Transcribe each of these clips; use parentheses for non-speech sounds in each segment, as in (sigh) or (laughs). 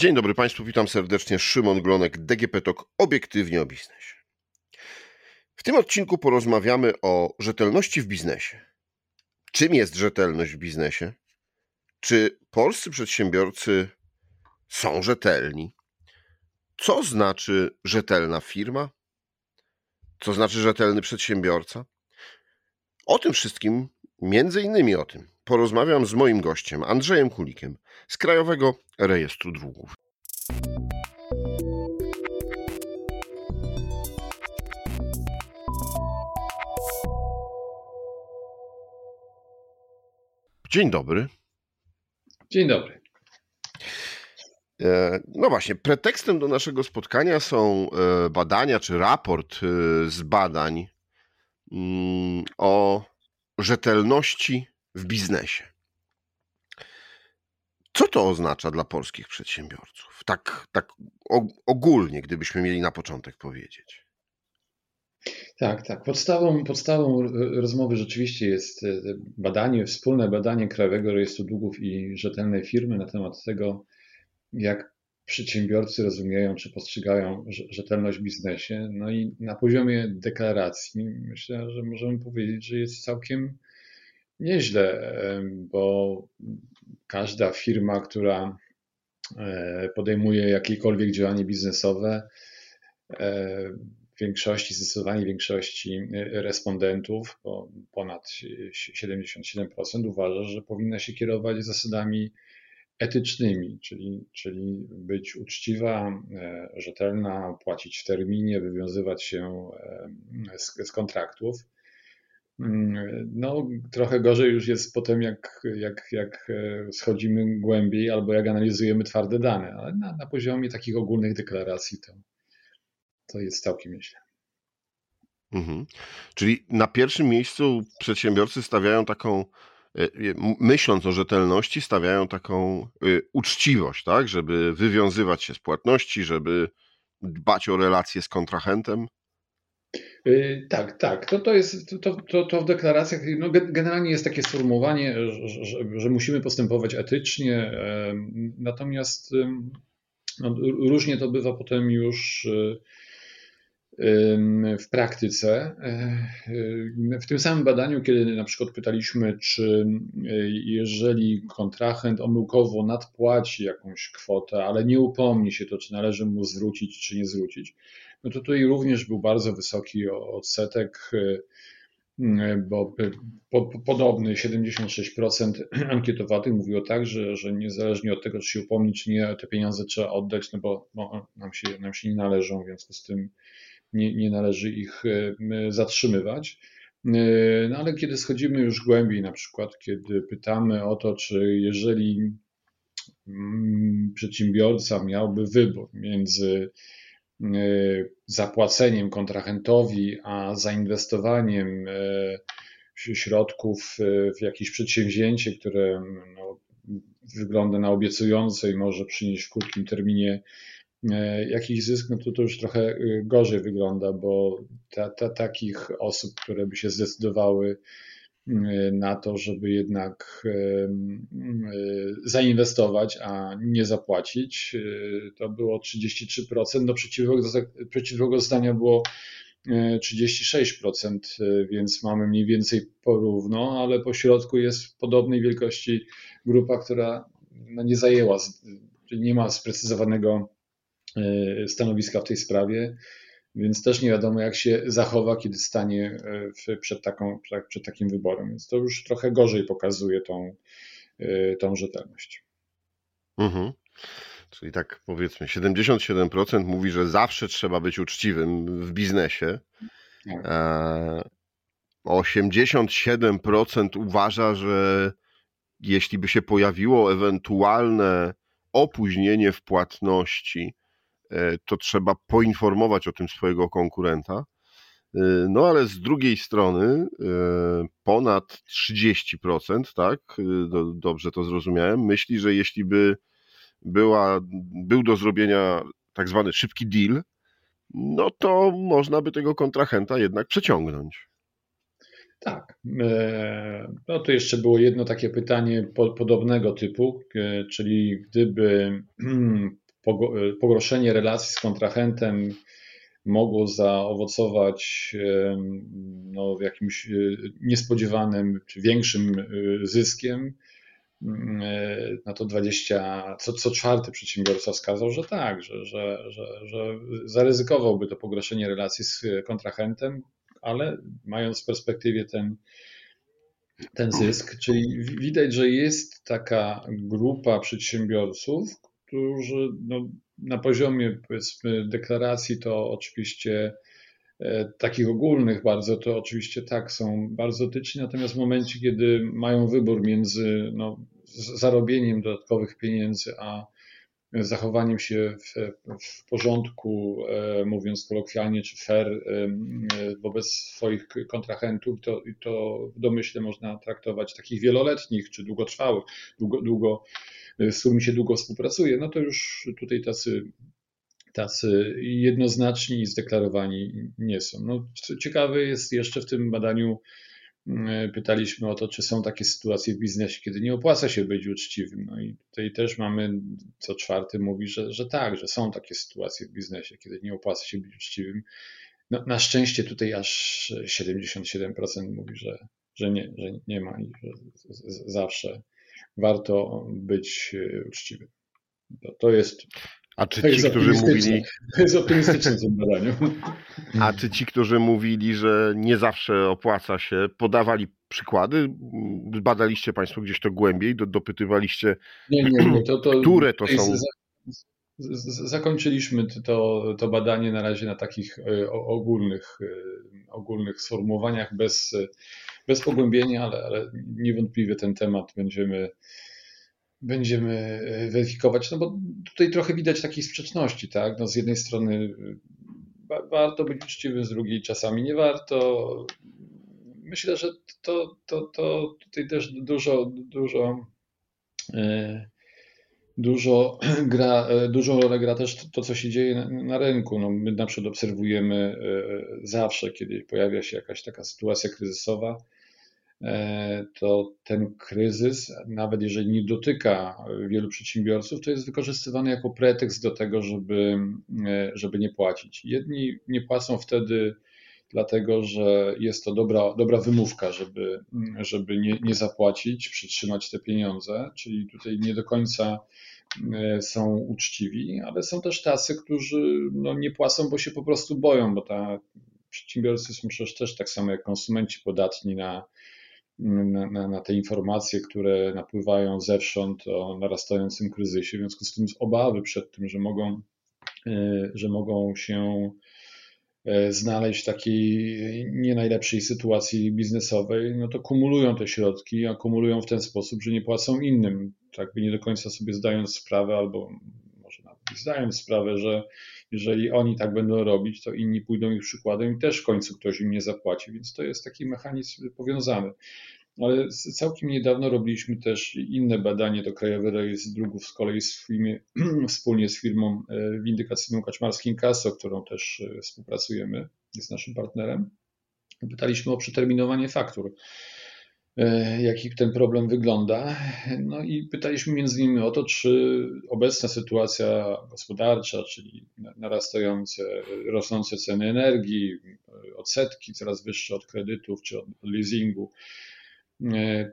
Dzień dobry Państwu, witam serdecznie. Szymon Glonek, DGP TOK, obiektywnie o biznesie. W tym odcinku porozmawiamy o rzetelności w biznesie. Czym jest rzetelność w biznesie? Czy polscy przedsiębiorcy są rzetelni? Co znaczy rzetelna firma? Co znaczy rzetelny przedsiębiorca? O tym wszystkim, między innymi o tym, porozmawiam z moim gościem, Andrzejem Kulikiem z Krajowego Rejestru Długów. Dzień dobry. Dzień dobry. E, no właśnie, pretekstem do naszego spotkania są e, badania czy raport e, z badań mm, o rzetelności w biznesie. Co to oznacza dla polskich przedsiębiorców? Tak, tak ogólnie, gdybyśmy mieli na początek powiedzieć. Tak, tak. Podstawą, podstawą rozmowy rzeczywiście jest e, badanie, wspólne badanie Krajowego Rejestru Długów i rzetelnej firmy na temat tego, jak przedsiębiorcy rozumieją czy postrzegają rzetelność w biznesie. No i na poziomie deklaracji myślę, że możemy powiedzieć, że jest całkiem nieźle, bo każda firma, która e, podejmuje jakiekolwiek działanie biznesowe, e, w większości, zdecydowanej większości e, respondentów, bo ponad 77% uważa, że powinna się kierować zasadami etycznymi, czyli, czyli być uczciwa, rzetelna, płacić w terminie, wywiązywać się z, z kontraktów. Mm, no, trochę gorzej już jest potem, jak, jak, jak e, schodzimy głębiej albo jak analizujemy twarde dane, ale na, na poziomie takich ogólnych deklaracji to, to jest całkiem nieźle. Mhm. Czyli na pierwszym miejscu przedsiębiorcy stawiają taką, e, myśląc o rzetelności, stawiają taką e, uczciwość, tak, żeby wywiązywać się z płatności, żeby dbać o relacje z kontrahentem. Y, tak, tak. To, to, jest, to, to, to w deklaracjach no, generalnie jest takie sformułowanie, że, że, musimy postępować etycznie, natomiast no, różnie to bywa potem już y, w praktyce. E, w tym samym badaniu, kiedy na przykład pytaliśmy, czy jeżeli kontrahent omyłkowo nadpłaci jakąś kwotę, ale nie upomni się to, czy należy mu zwrócić, czy nie zwrócić, no to tutaj również był bardzo wysoki odsetek, e, bo po, podobny 76% (clears throat) ankietowanych mówiło tak, że, że niezależnie od tego, czy się upomni, czy nie, te pieniądze trzeba oddać, no bo nam, się, nam się nie należą, w związku z tym nie, nie należy ich e, zatrzymywać. E, no ale kiedy schodzimy już głębiej, na przykład, kiedy pytamy o to, czy jeżeli mm, przedsiębiorca miałby wybór między e, zapłaceniem kontrahentowi, a zainwestowaniem środków w jakieś przedsięwzięcie, które no, wygląda na obiecujące i może przynieść w krótkim terminie jakiś zysk, no to to już trochę y, gorzej wygląda, bo ta, ta, takich osób, które by się zdecydowały y, na to, żeby jednak y, zainwestować, a nie zapłacić, to było 33%, do przeciwnego, przeciwnego zdania było 36%, więc mamy mniej więcej porówno, ale po środku jest podobnej wielkości grupa, która no nie zajęła, czyli nie ma sprecyzowanego E, stanowiska w tej sprawie, więc też nie wiadomo, jak się zachowa, kiedy stanie e, przed, taką, przed takim wyborem. Więc to już trochę gorzej pokazuje tą, e, tą rzetelność. Mhm. Czyli tak powiedzmy, 77% mówi, że zawsze trzeba być uczciwym w biznesie. Tak. 87% uważa, że jeśli by się pojawiło ewentualne opóźnienie w płatności, E, to trzeba poinformować o tym swojego konkurenta. E, no ale z drugiej strony e, ponad 30%, tak, dobrze to zrozumiałem, myśli, że jeśli by była, był do zrobienia tak zwany szybki deal, no to można by tego kontrahenta jednak przeciągnąć. Tak. No to jeszcze było jedno takie pytanie podobnego typu, czyli gdyby (clears throat) pogorszenie relacji z kontrahentem mogło zaowocować no, jakimś niespodziewanym czy większym zyskiem, no to 20, co, co czwarty przedsiębiorca wskazał, że tak, że, że, że, że zaryzykowałby to pogorszenie relacji z kontrahentem, ale mając w perspektywie ten, ten zysk, czyli widać, że jest taka grupa przedsiębiorców, którzy no, na poziomie powiedzmy deklaracji to oczywiście e, takich ogólnych bardzo, to oczywiście tak są bardzo tyczni, natomiast w momencie, kiedy mają wybór między no, zarobieniem dodatkowych pieniędzy, a zachowaniem się w, w porządku, e, mówiąc kolokwialnie, czy fair e, wobec swoich kontrahentów, to, to w domyśle można traktować takich wieloletnich czy długotrwałych, długo, długo, z którymi się długo współpracuje, no to już tutaj tacy tacy jednoznaczni i zdeklarowani nie są. No, ciekawe jest jeszcze w tym badaniu E, pytaliśmy o to, czy są takie sytuacje w biznesie, kiedy nie opłaca się być uczciwym. No i tutaj też mamy, co czwarty mówi, że, że tak, że są takie sytuacje w biznesie, kiedy nie opłaca się być uczciwym. No, na szczęście tutaj aż 77% mówi, że, że, nie, że nie ma i że zawsze warto być e, uczciwym. To, to jest a czy ci, którzy mówili. To jest optymistyczne w tym badaniu. A czy ci, którzy mówili, że nie zawsze opłaca się, podawali przykłady? Badaliście Państwo gdzieś to głębiej, dopytywaliście, nie, nie, nie, to, to, które to są. Zakończyliśmy to, to badanie na razie na takich e, ogólnych, e, ogólnych sformułowaniach bez, bez pogłębienia, ale, ale niewątpliwie ten temat będziemy będziemy e, weryfikować, no bo tutaj trochę widać takiej sprzeczności, tak? No z jednej strony warto być uczciwym, z drugiej czasami nie warto. Myślę, że to, to, to tutaj też dużo, dużo, e, dużo (clears throat) gra, dużą rolę gra też to, co się dzieje na, na rynku. No my na przykład obserwujemy zawsze, kiedy pojawia się jakaś taka sytuacja kryzysowa, E, to ten kryzys, nawet jeżeli nie dotyka wielu przedsiębiorców, to jest wykorzystywany jako pretekst do tego, żeby, e, żeby nie płacić. Jedni nie płacą wtedy dlatego, że jest to dobra, dobra wymówka, żeby, żeby nie, nie zapłacić, przytrzymać te pieniądze, czyli tutaj nie do końca e, są uczciwi, ale są też tacy, którzy no, nie płacą, bo się po prostu boją, bo ta przedsiębiorcy są przecież też tak samo jak konsumenci podatni na, na, na, te informacje, które napływają zewsząd o narastającym kryzysie. W związku z tym z obawy przed tym, że mogą, e, że mogą się znaleźć w takiej nie najlepszej sytuacji biznesowej, no to kumulują te środki, a kumulują w ten sposób, że nie płacą innym, tak by nie do końca sobie zdając sprawę, albo może nawet zdając sprawę, że jeżeli oni tak będą robić, to inni pójdą ich przykładem i też w końcu ktoś im nie zapłaci, więc to jest taki mechanizm powiązany. Ale całkiem niedawno robiliśmy też inne badanie do Krajowy Rejestr Długów z kolei z firmie, (clears throat) wspólnie z firmą e, windykacyjną Kaczmarskim Kaso, którą też e, współpracujemy, jest naszym partnerem. Pytaliśmy o przeterminowanie faktur. E, jaki ten problem wygląda. No i pytaliśmy między innymi o to, czy obecna sytuacja gospodarcza, czyli narastające, rosnące ceny energii, odsetki coraz wyższe od kredytów czy od leasingu,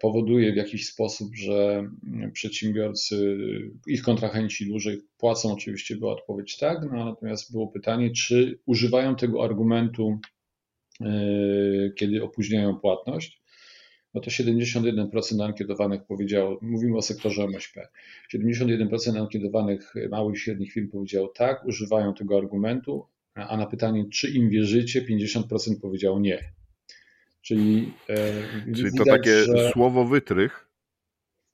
powoduje w jakiś sposób, że przedsiębiorcy, ich kontrahenci dłużej płacą. Oczywiście była odpowiedź tak, no, natomiast było pytanie, czy używają tego argumentu, e, kiedy opóźniają płatność no to 71% ankietowanych powiedziało, mówimy o sektorze MŚP, 71% ankietowanych małych i średnich firm powiedziało tak, używają tego argumentu, a na pytanie, czy im wierzycie, 50% powiedziało nie. Czyli, e, Czyli widać, to takie że... słowo wytrych,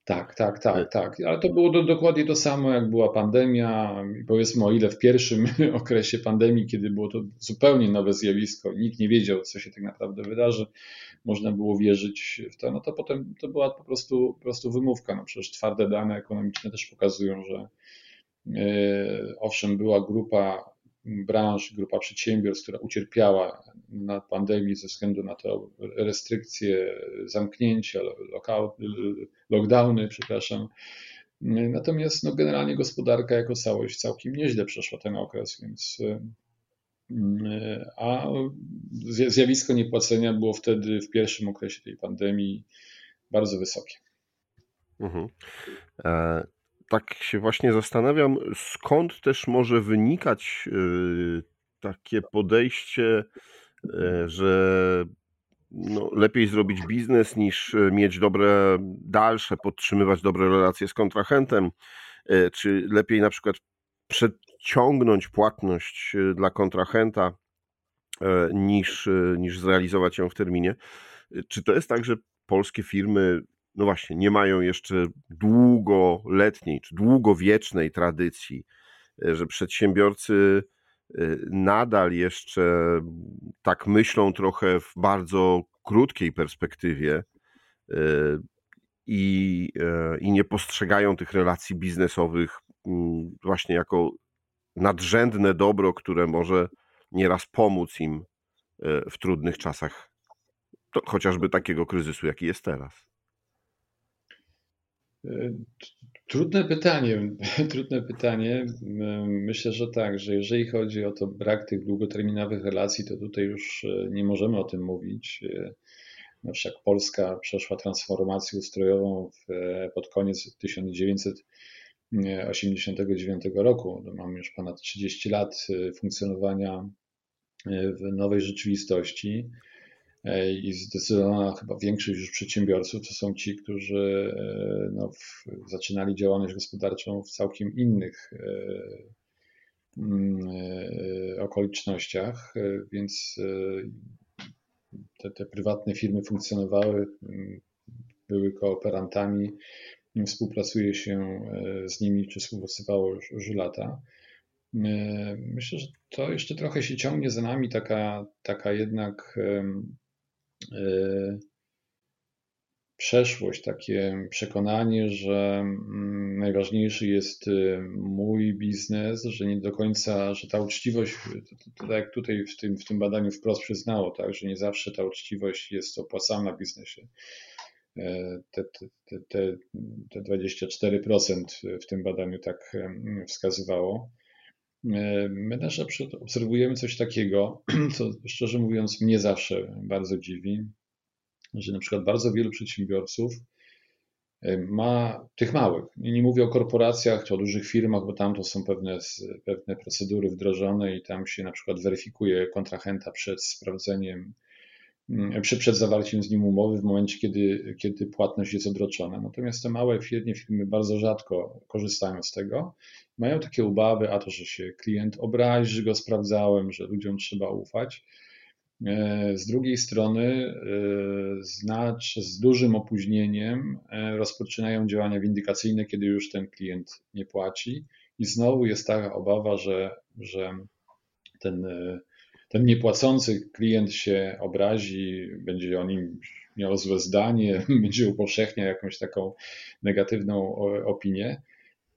tak, tak, tak, tak. Ale to było do, dokładnie to samo, jak była pandemia. I powiedzmy, o ile w pierwszym (laughs) okresie pandemii, kiedy było to zupełnie nowe zjawisko, nikt nie wiedział, co się tak naprawdę wydarzy, można było wierzyć w to, no to potem to była po prostu, po prostu wymówka. No przecież twarde dane ekonomiczne też pokazują, że yy, owszem, była grupa branż, grupa przedsiębiorstw, która ucierpiała na pandemii ze względu na te restrykcje, zamknięcia, lockdowny, przepraszam, Natomiast no, generalnie gospodarka jako całość całkiem nieźle przeszła ten okres, więc a zjawisko niepłacenia było wtedy w pierwszym okresie tej pandemii bardzo wysokie. Mhm. E, tak się właśnie zastanawiam, skąd też może wynikać y, takie podejście, e, że no, lepiej zrobić biznes niż e, mieć dobre dalsze, podtrzymywać dobre relacje z kontrahentem, czy lepiej na przykład przedciągnąć płatność dla kontrahenta niż, niż zrealizować ją w terminie. Czy to jest tak, że polskie firmy no właśnie, nie mają jeszcze długoletniej czy długowiecznej tradycji, e, że przedsiębiorcy e, nadal jeszcze tak myślą trochę w bardzo krótkiej perspektywie e, i, i nie postrzegają tych relacji biznesowych właśnie jako nadrzędne dobro, które może nieraz pomóc im w trudnych czasach, to chociażby takiego kryzysu, jaki jest teraz. Trudne pytanie. (laughs) Trudne pytanie. Myślę, że tak, że jeżeli chodzi o to brak tych długoterminowych relacji, to tutaj już e, nie możemy o tym mówić. E, na przykład Polska przeszła transformację ustrojową w, e, pod koniec 1989 roku. Mamy już ponad 30 lat funkcjonowania w nowej rzeczywistości. E, i zdecydowana chyba większość już przedsiębiorców to są ci, którzy e, no, w, zaczynali działalność gospodarczą w całkiem innych e, mm, okolicznościach, więc te, te prywatne firmy funkcjonowały, mm, były kooperantami, współpracuje się z nimi, czy współpracowało już, już lata. Myślę, że to jeszcze trochę się ciągnie za nami taka, taka jednak przeszłość, takie przekonanie, że mm, najważniejszy jest y, mój biznes, że nie do końca, że ta uczciwość, tak jak tutaj w tym, w tym badaniu wprost przyznało, tak, że nie zawsze ta uczciwość jest opłacalna w biznesie. E, te, te, te, te 24% w tym badaniu tak wskazywało. E, my też obserwujemy coś takiego, (clears throat) co szczerze mówiąc mnie zawsze bardzo dziwi, że na przykład bardzo wielu przedsiębiorców e, ma tych małych. Nie mówię o korporacjach czy o dużych firmach, bo tam to są pewne, pewne procedury wdrożone i tam się na przykład weryfikuje kontrahenta przed sprawdzeniem Mm, przed, przed zawarciem z nim umowy w momencie, kiedy, kiedy płatność jest odroczona. Natomiast te małe średnie firmy bardzo rzadko korzystają z tego. Mają takie obawy, a to, że się klient obrazi, że go sprawdzałem, że ludziom trzeba ufać. E, z drugiej strony, e, znacz z dużym opóźnieniem e, rozpoczynają działania windykacyjne, kiedy już ten klient nie płaci, i znowu jest taka obawa, że, że ten ten niepłacący klient się obrazi, będzie o nim miał złe zdanie, (laughs) będzie upowszechniał jakąś taką negatywną opinię,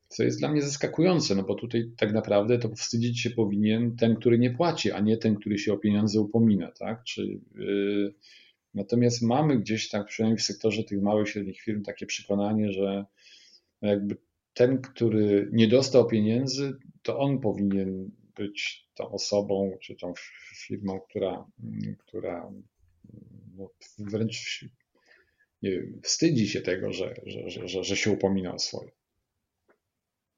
co jest dla mnie zaskakujące, no bo tutaj tak naprawdę to wstydzić się powinien ten, który nie płaci, a nie ten, który się o pieniądze upomina, tak? Czy, yy, natomiast mamy gdzieś tak, przynajmniej w sektorze tych małych, średnich firm, takie przekonanie, że jakby ten, który nie dostał pieniędzy, to on powinien być tą osobą czy tą firmą, która, która no, wręcz nie wstydzi się tego, że, że, że, że się upomina o swoje.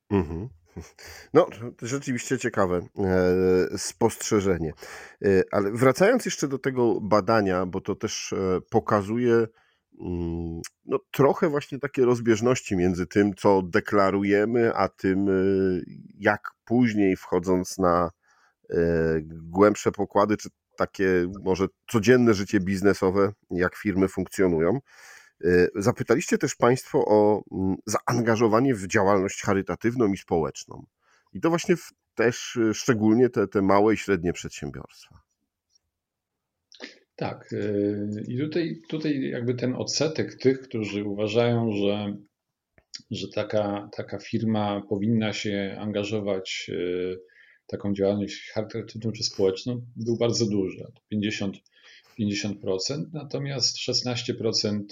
Mhm. (laughs) No, rzeczywiście ciekawe e, spostrzeżenie. E, ale wracając jeszcze do tego badania, bo to też e, pokazuje mm, no, trochę właśnie takie rozbieżności między tym, co deklarujemy, a tym, jak później wchodząc na E, głębsze pokłady, czy takie może codzienne życie biznesowe, jak firmy funkcjonują. E, zapytaliście też Państwo o mm, zaangażowanie w działalność charytatywną i społeczną. I to właśnie też szczególnie te, te małe i średnie przedsiębiorstwa. Tak. I tutaj, tutaj jakby ten odsetek tych, którzy uważają, że, że taka, taka firma powinna się angażować taką działalność charytatywną czy społeczną był bardzo duży, 50, 50%, natomiast 16%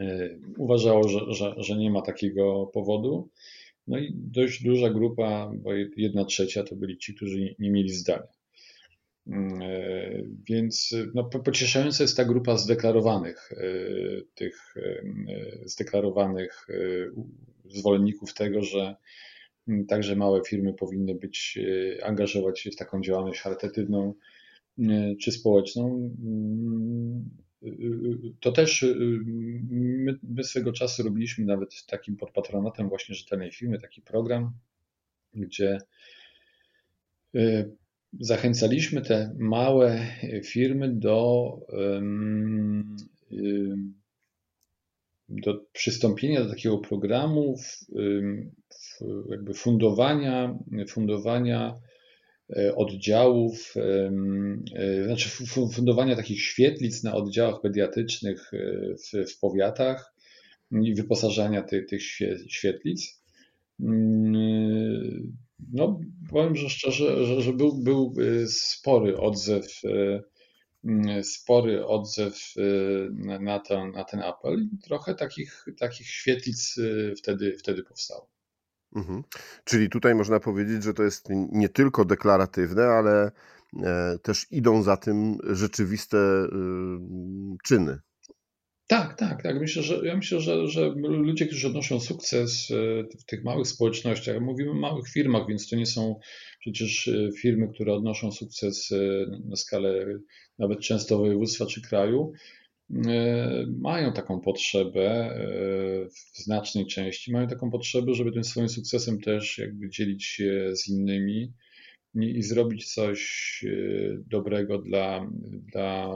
y, uważało, że, że, że nie ma takiego powodu. No i dość duża grupa, bo jedna trzecia to byli ci, którzy nie mieli zdania. Mm, e, więc no, pocieszająca jest ta grupa zdeklarowanych, e, tych e, zdeklarowanych zwolenników tego, że mm, także małe firmy powinny być, angażować się w taką działalność charytatywną czy społeczną. Mm, to też my, my swego czasu robiliśmy nawet takim pod patronatem właśnie rzetelnej firmy taki program, gdzie zachęcaliśmy te małe firmy do, do przystąpienia do takiego programu jakby fundowania, fundowania e, oddziałów, e, znaczy fundowania takich świetlic na oddziałach pediatrycznych e, w, w powiatach i wyposażania tych, tych świetlic. Mm, no, powiem że szczerze, że, że był, był y, spory odzew, y, y, spory odzew na ten, na ten apel i trochę takich, takich świetlic wtedy, wtedy powstało. Mhm. Czyli tutaj można powiedzieć, że to jest nie tylko deklaratywne, ale e, też idą za tym rzeczywiste czyny. Tak, tak, tak. Myślę, że ja myślę, że, że ludzie, którzy odnoszą sukces e, w tych małych społecznościach, mówimy o małych firmach, więc to nie są przecież e, firmy, które odnoszą sukces e, na skalę nawet często województwa czy kraju, mają taką potrzebę w znacznej części, mają taką potrzebę, żeby tym swoim sukcesem też jakby dzielić się z innymi i, zrobić coś dobrego dla, dla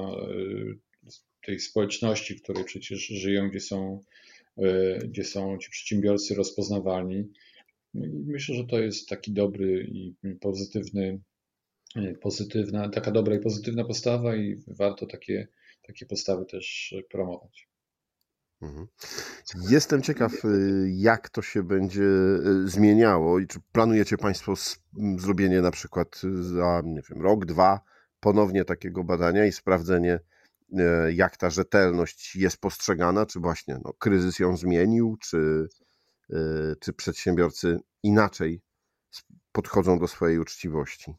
tej społeczności, w której przecież żyją, gdzie są, e, gdzie są ci przedsiębiorcy rozpoznawalni. No myślę, że to jest taki dobry i pozytywny, e, pozytywna, taka dobra i pozytywna postawa i warto takie, takie postawy też promować. Mhm. Jestem ciekaw, e, jak to się będzie zmieniało i czy planujecie Państwo zrobienie na przykład za nie wiem, rok, dwa ponownie takiego badania i sprawdzenie, jak ta rzetelność jest postrzegana, czy właśnie no, kryzys ją zmienił, czy, e, czy przedsiębiorcy inaczej podchodzą do swojej uczciwości.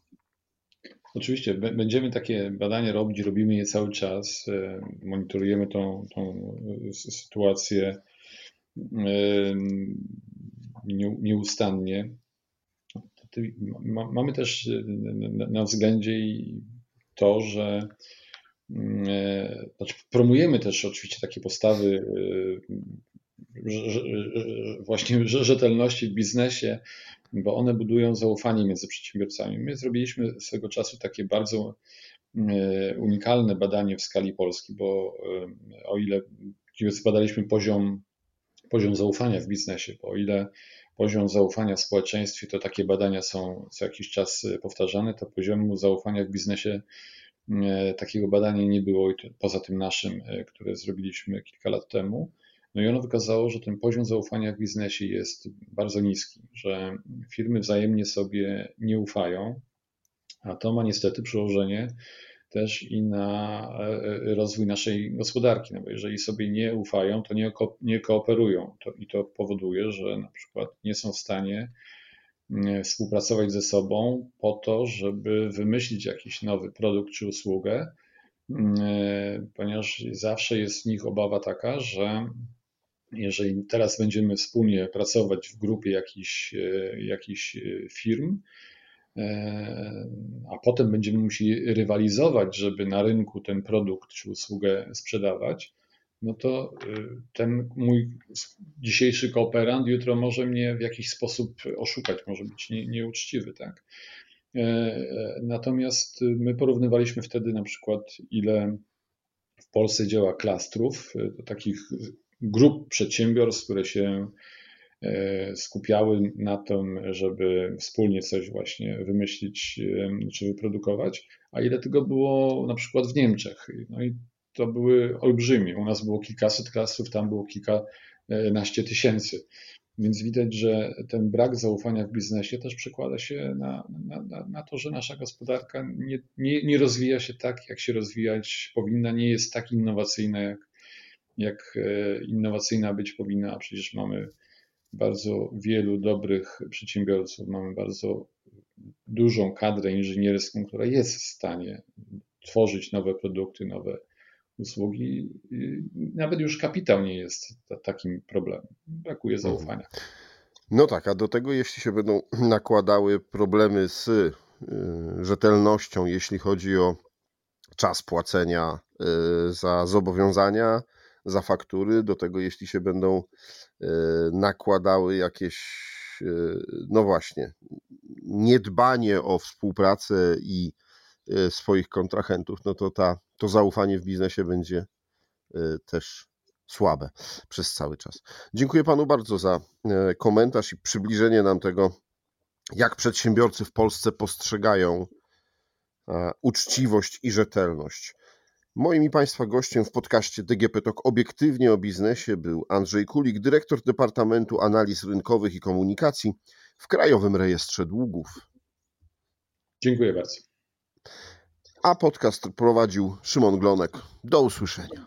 Oczywiście, będziemy takie badania robić, robimy je cały czas, e, monitorujemy tą, tą sytuację nieustannie. Mamy też na względzie to, że e, znaczy promujemy też oczywiście takie postawy e, właśnie rzetelności w biznesie, bo one budują zaufanie między przedsiębiorcami. My zrobiliśmy swego czasu takie bardzo e, unikalne badanie w skali Polski, bo o ile zbadaliśmy poziom, poziom zaufania w biznesie, bo o ile poziom zaufania w społeczeństwie, to takie badania są co jakiś czas powtarzane, to poziomu zaufania w biznesie E, takiego badania nie było poza tym naszym, e, które zrobiliśmy kilka lat temu. No i ono wykazało, że ten poziom zaufania w biznesie jest bardzo niski, że firmy wzajemnie sobie nie ufają, a to ma niestety przełożenie też i na e, rozwój naszej gospodarki, no bo jeżeli sobie nie ufają, to nie, ko nie kooperują to, i to powoduje, że na przykład nie są w stanie E, współpracować ze sobą po to, żeby wymyślić jakiś nowy produkt czy usługę, e, ponieważ zawsze jest w nich obawa taka, że jeżeli teraz będziemy wspólnie pracować w grupie jakichś, e, jakichś firm, a potem będziemy musieli rywalizować, żeby na rynku ten produkt czy usługę sprzedawać, no to y, ten mój dzisiejszy kooperant jutro może mnie w jakiś sposób oszukać, może być nie, nieuczciwy, tak? E, e, natomiast my porównywaliśmy wtedy na przykład, ile w Polsce działa klastrów, e, takich grup przedsiębiorstw, które się skupiały na tym, żeby wspólnie coś właśnie wymyślić czy wyprodukować, a ile tego było na przykład w Niemczech. No i to były olbrzymie. U nas było kilkaset klasów, tam było kilkanaście tysięcy. Więc widać, że ten brak zaufania w biznesie też przekłada się na, na, na to, że nasza gospodarka nie, nie, nie rozwija się tak, jak się rozwijać powinna, nie jest tak innowacyjna, jak, jak innowacyjna być powinna, a przecież mamy bardzo wielu dobrych przedsiębiorców, mamy bardzo dużą kadrę inżynierską, która jest w stanie tworzyć nowe produkty, nowe usługi. Nawet już kapitał nie jest takim problemem. Brakuje mhm. zaufania. No tak, a do tego jeśli się będą nakładały problemy z y, rzetelnością, jeśli chodzi o czas płacenia y, za zobowiązania, za faktury, do tego jeśli się będą y, nakładały jakieś, no właśnie, niedbanie o współpracę i swoich kontrahentów, no to ta, to zaufanie w biznesie będzie też słabe przez cały czas. Dziękuję panu bardzo za e, komentarz i przybliżenie nam tego, jak przedsiębiorcy w Polsce postrzegają e, uczciwość i rzetelność. Moim i Państwa gościem w podcaście DGP Talk obiektywnie o biznesie był Andrzej Kulik, dyrektor Departamentu Analiz Rynkowych i Komunikacji w Krajowym Rejestrze Długów. Dziękuję bardzo. A podcast prowadził Szymon Glonek. Do usłyszenia.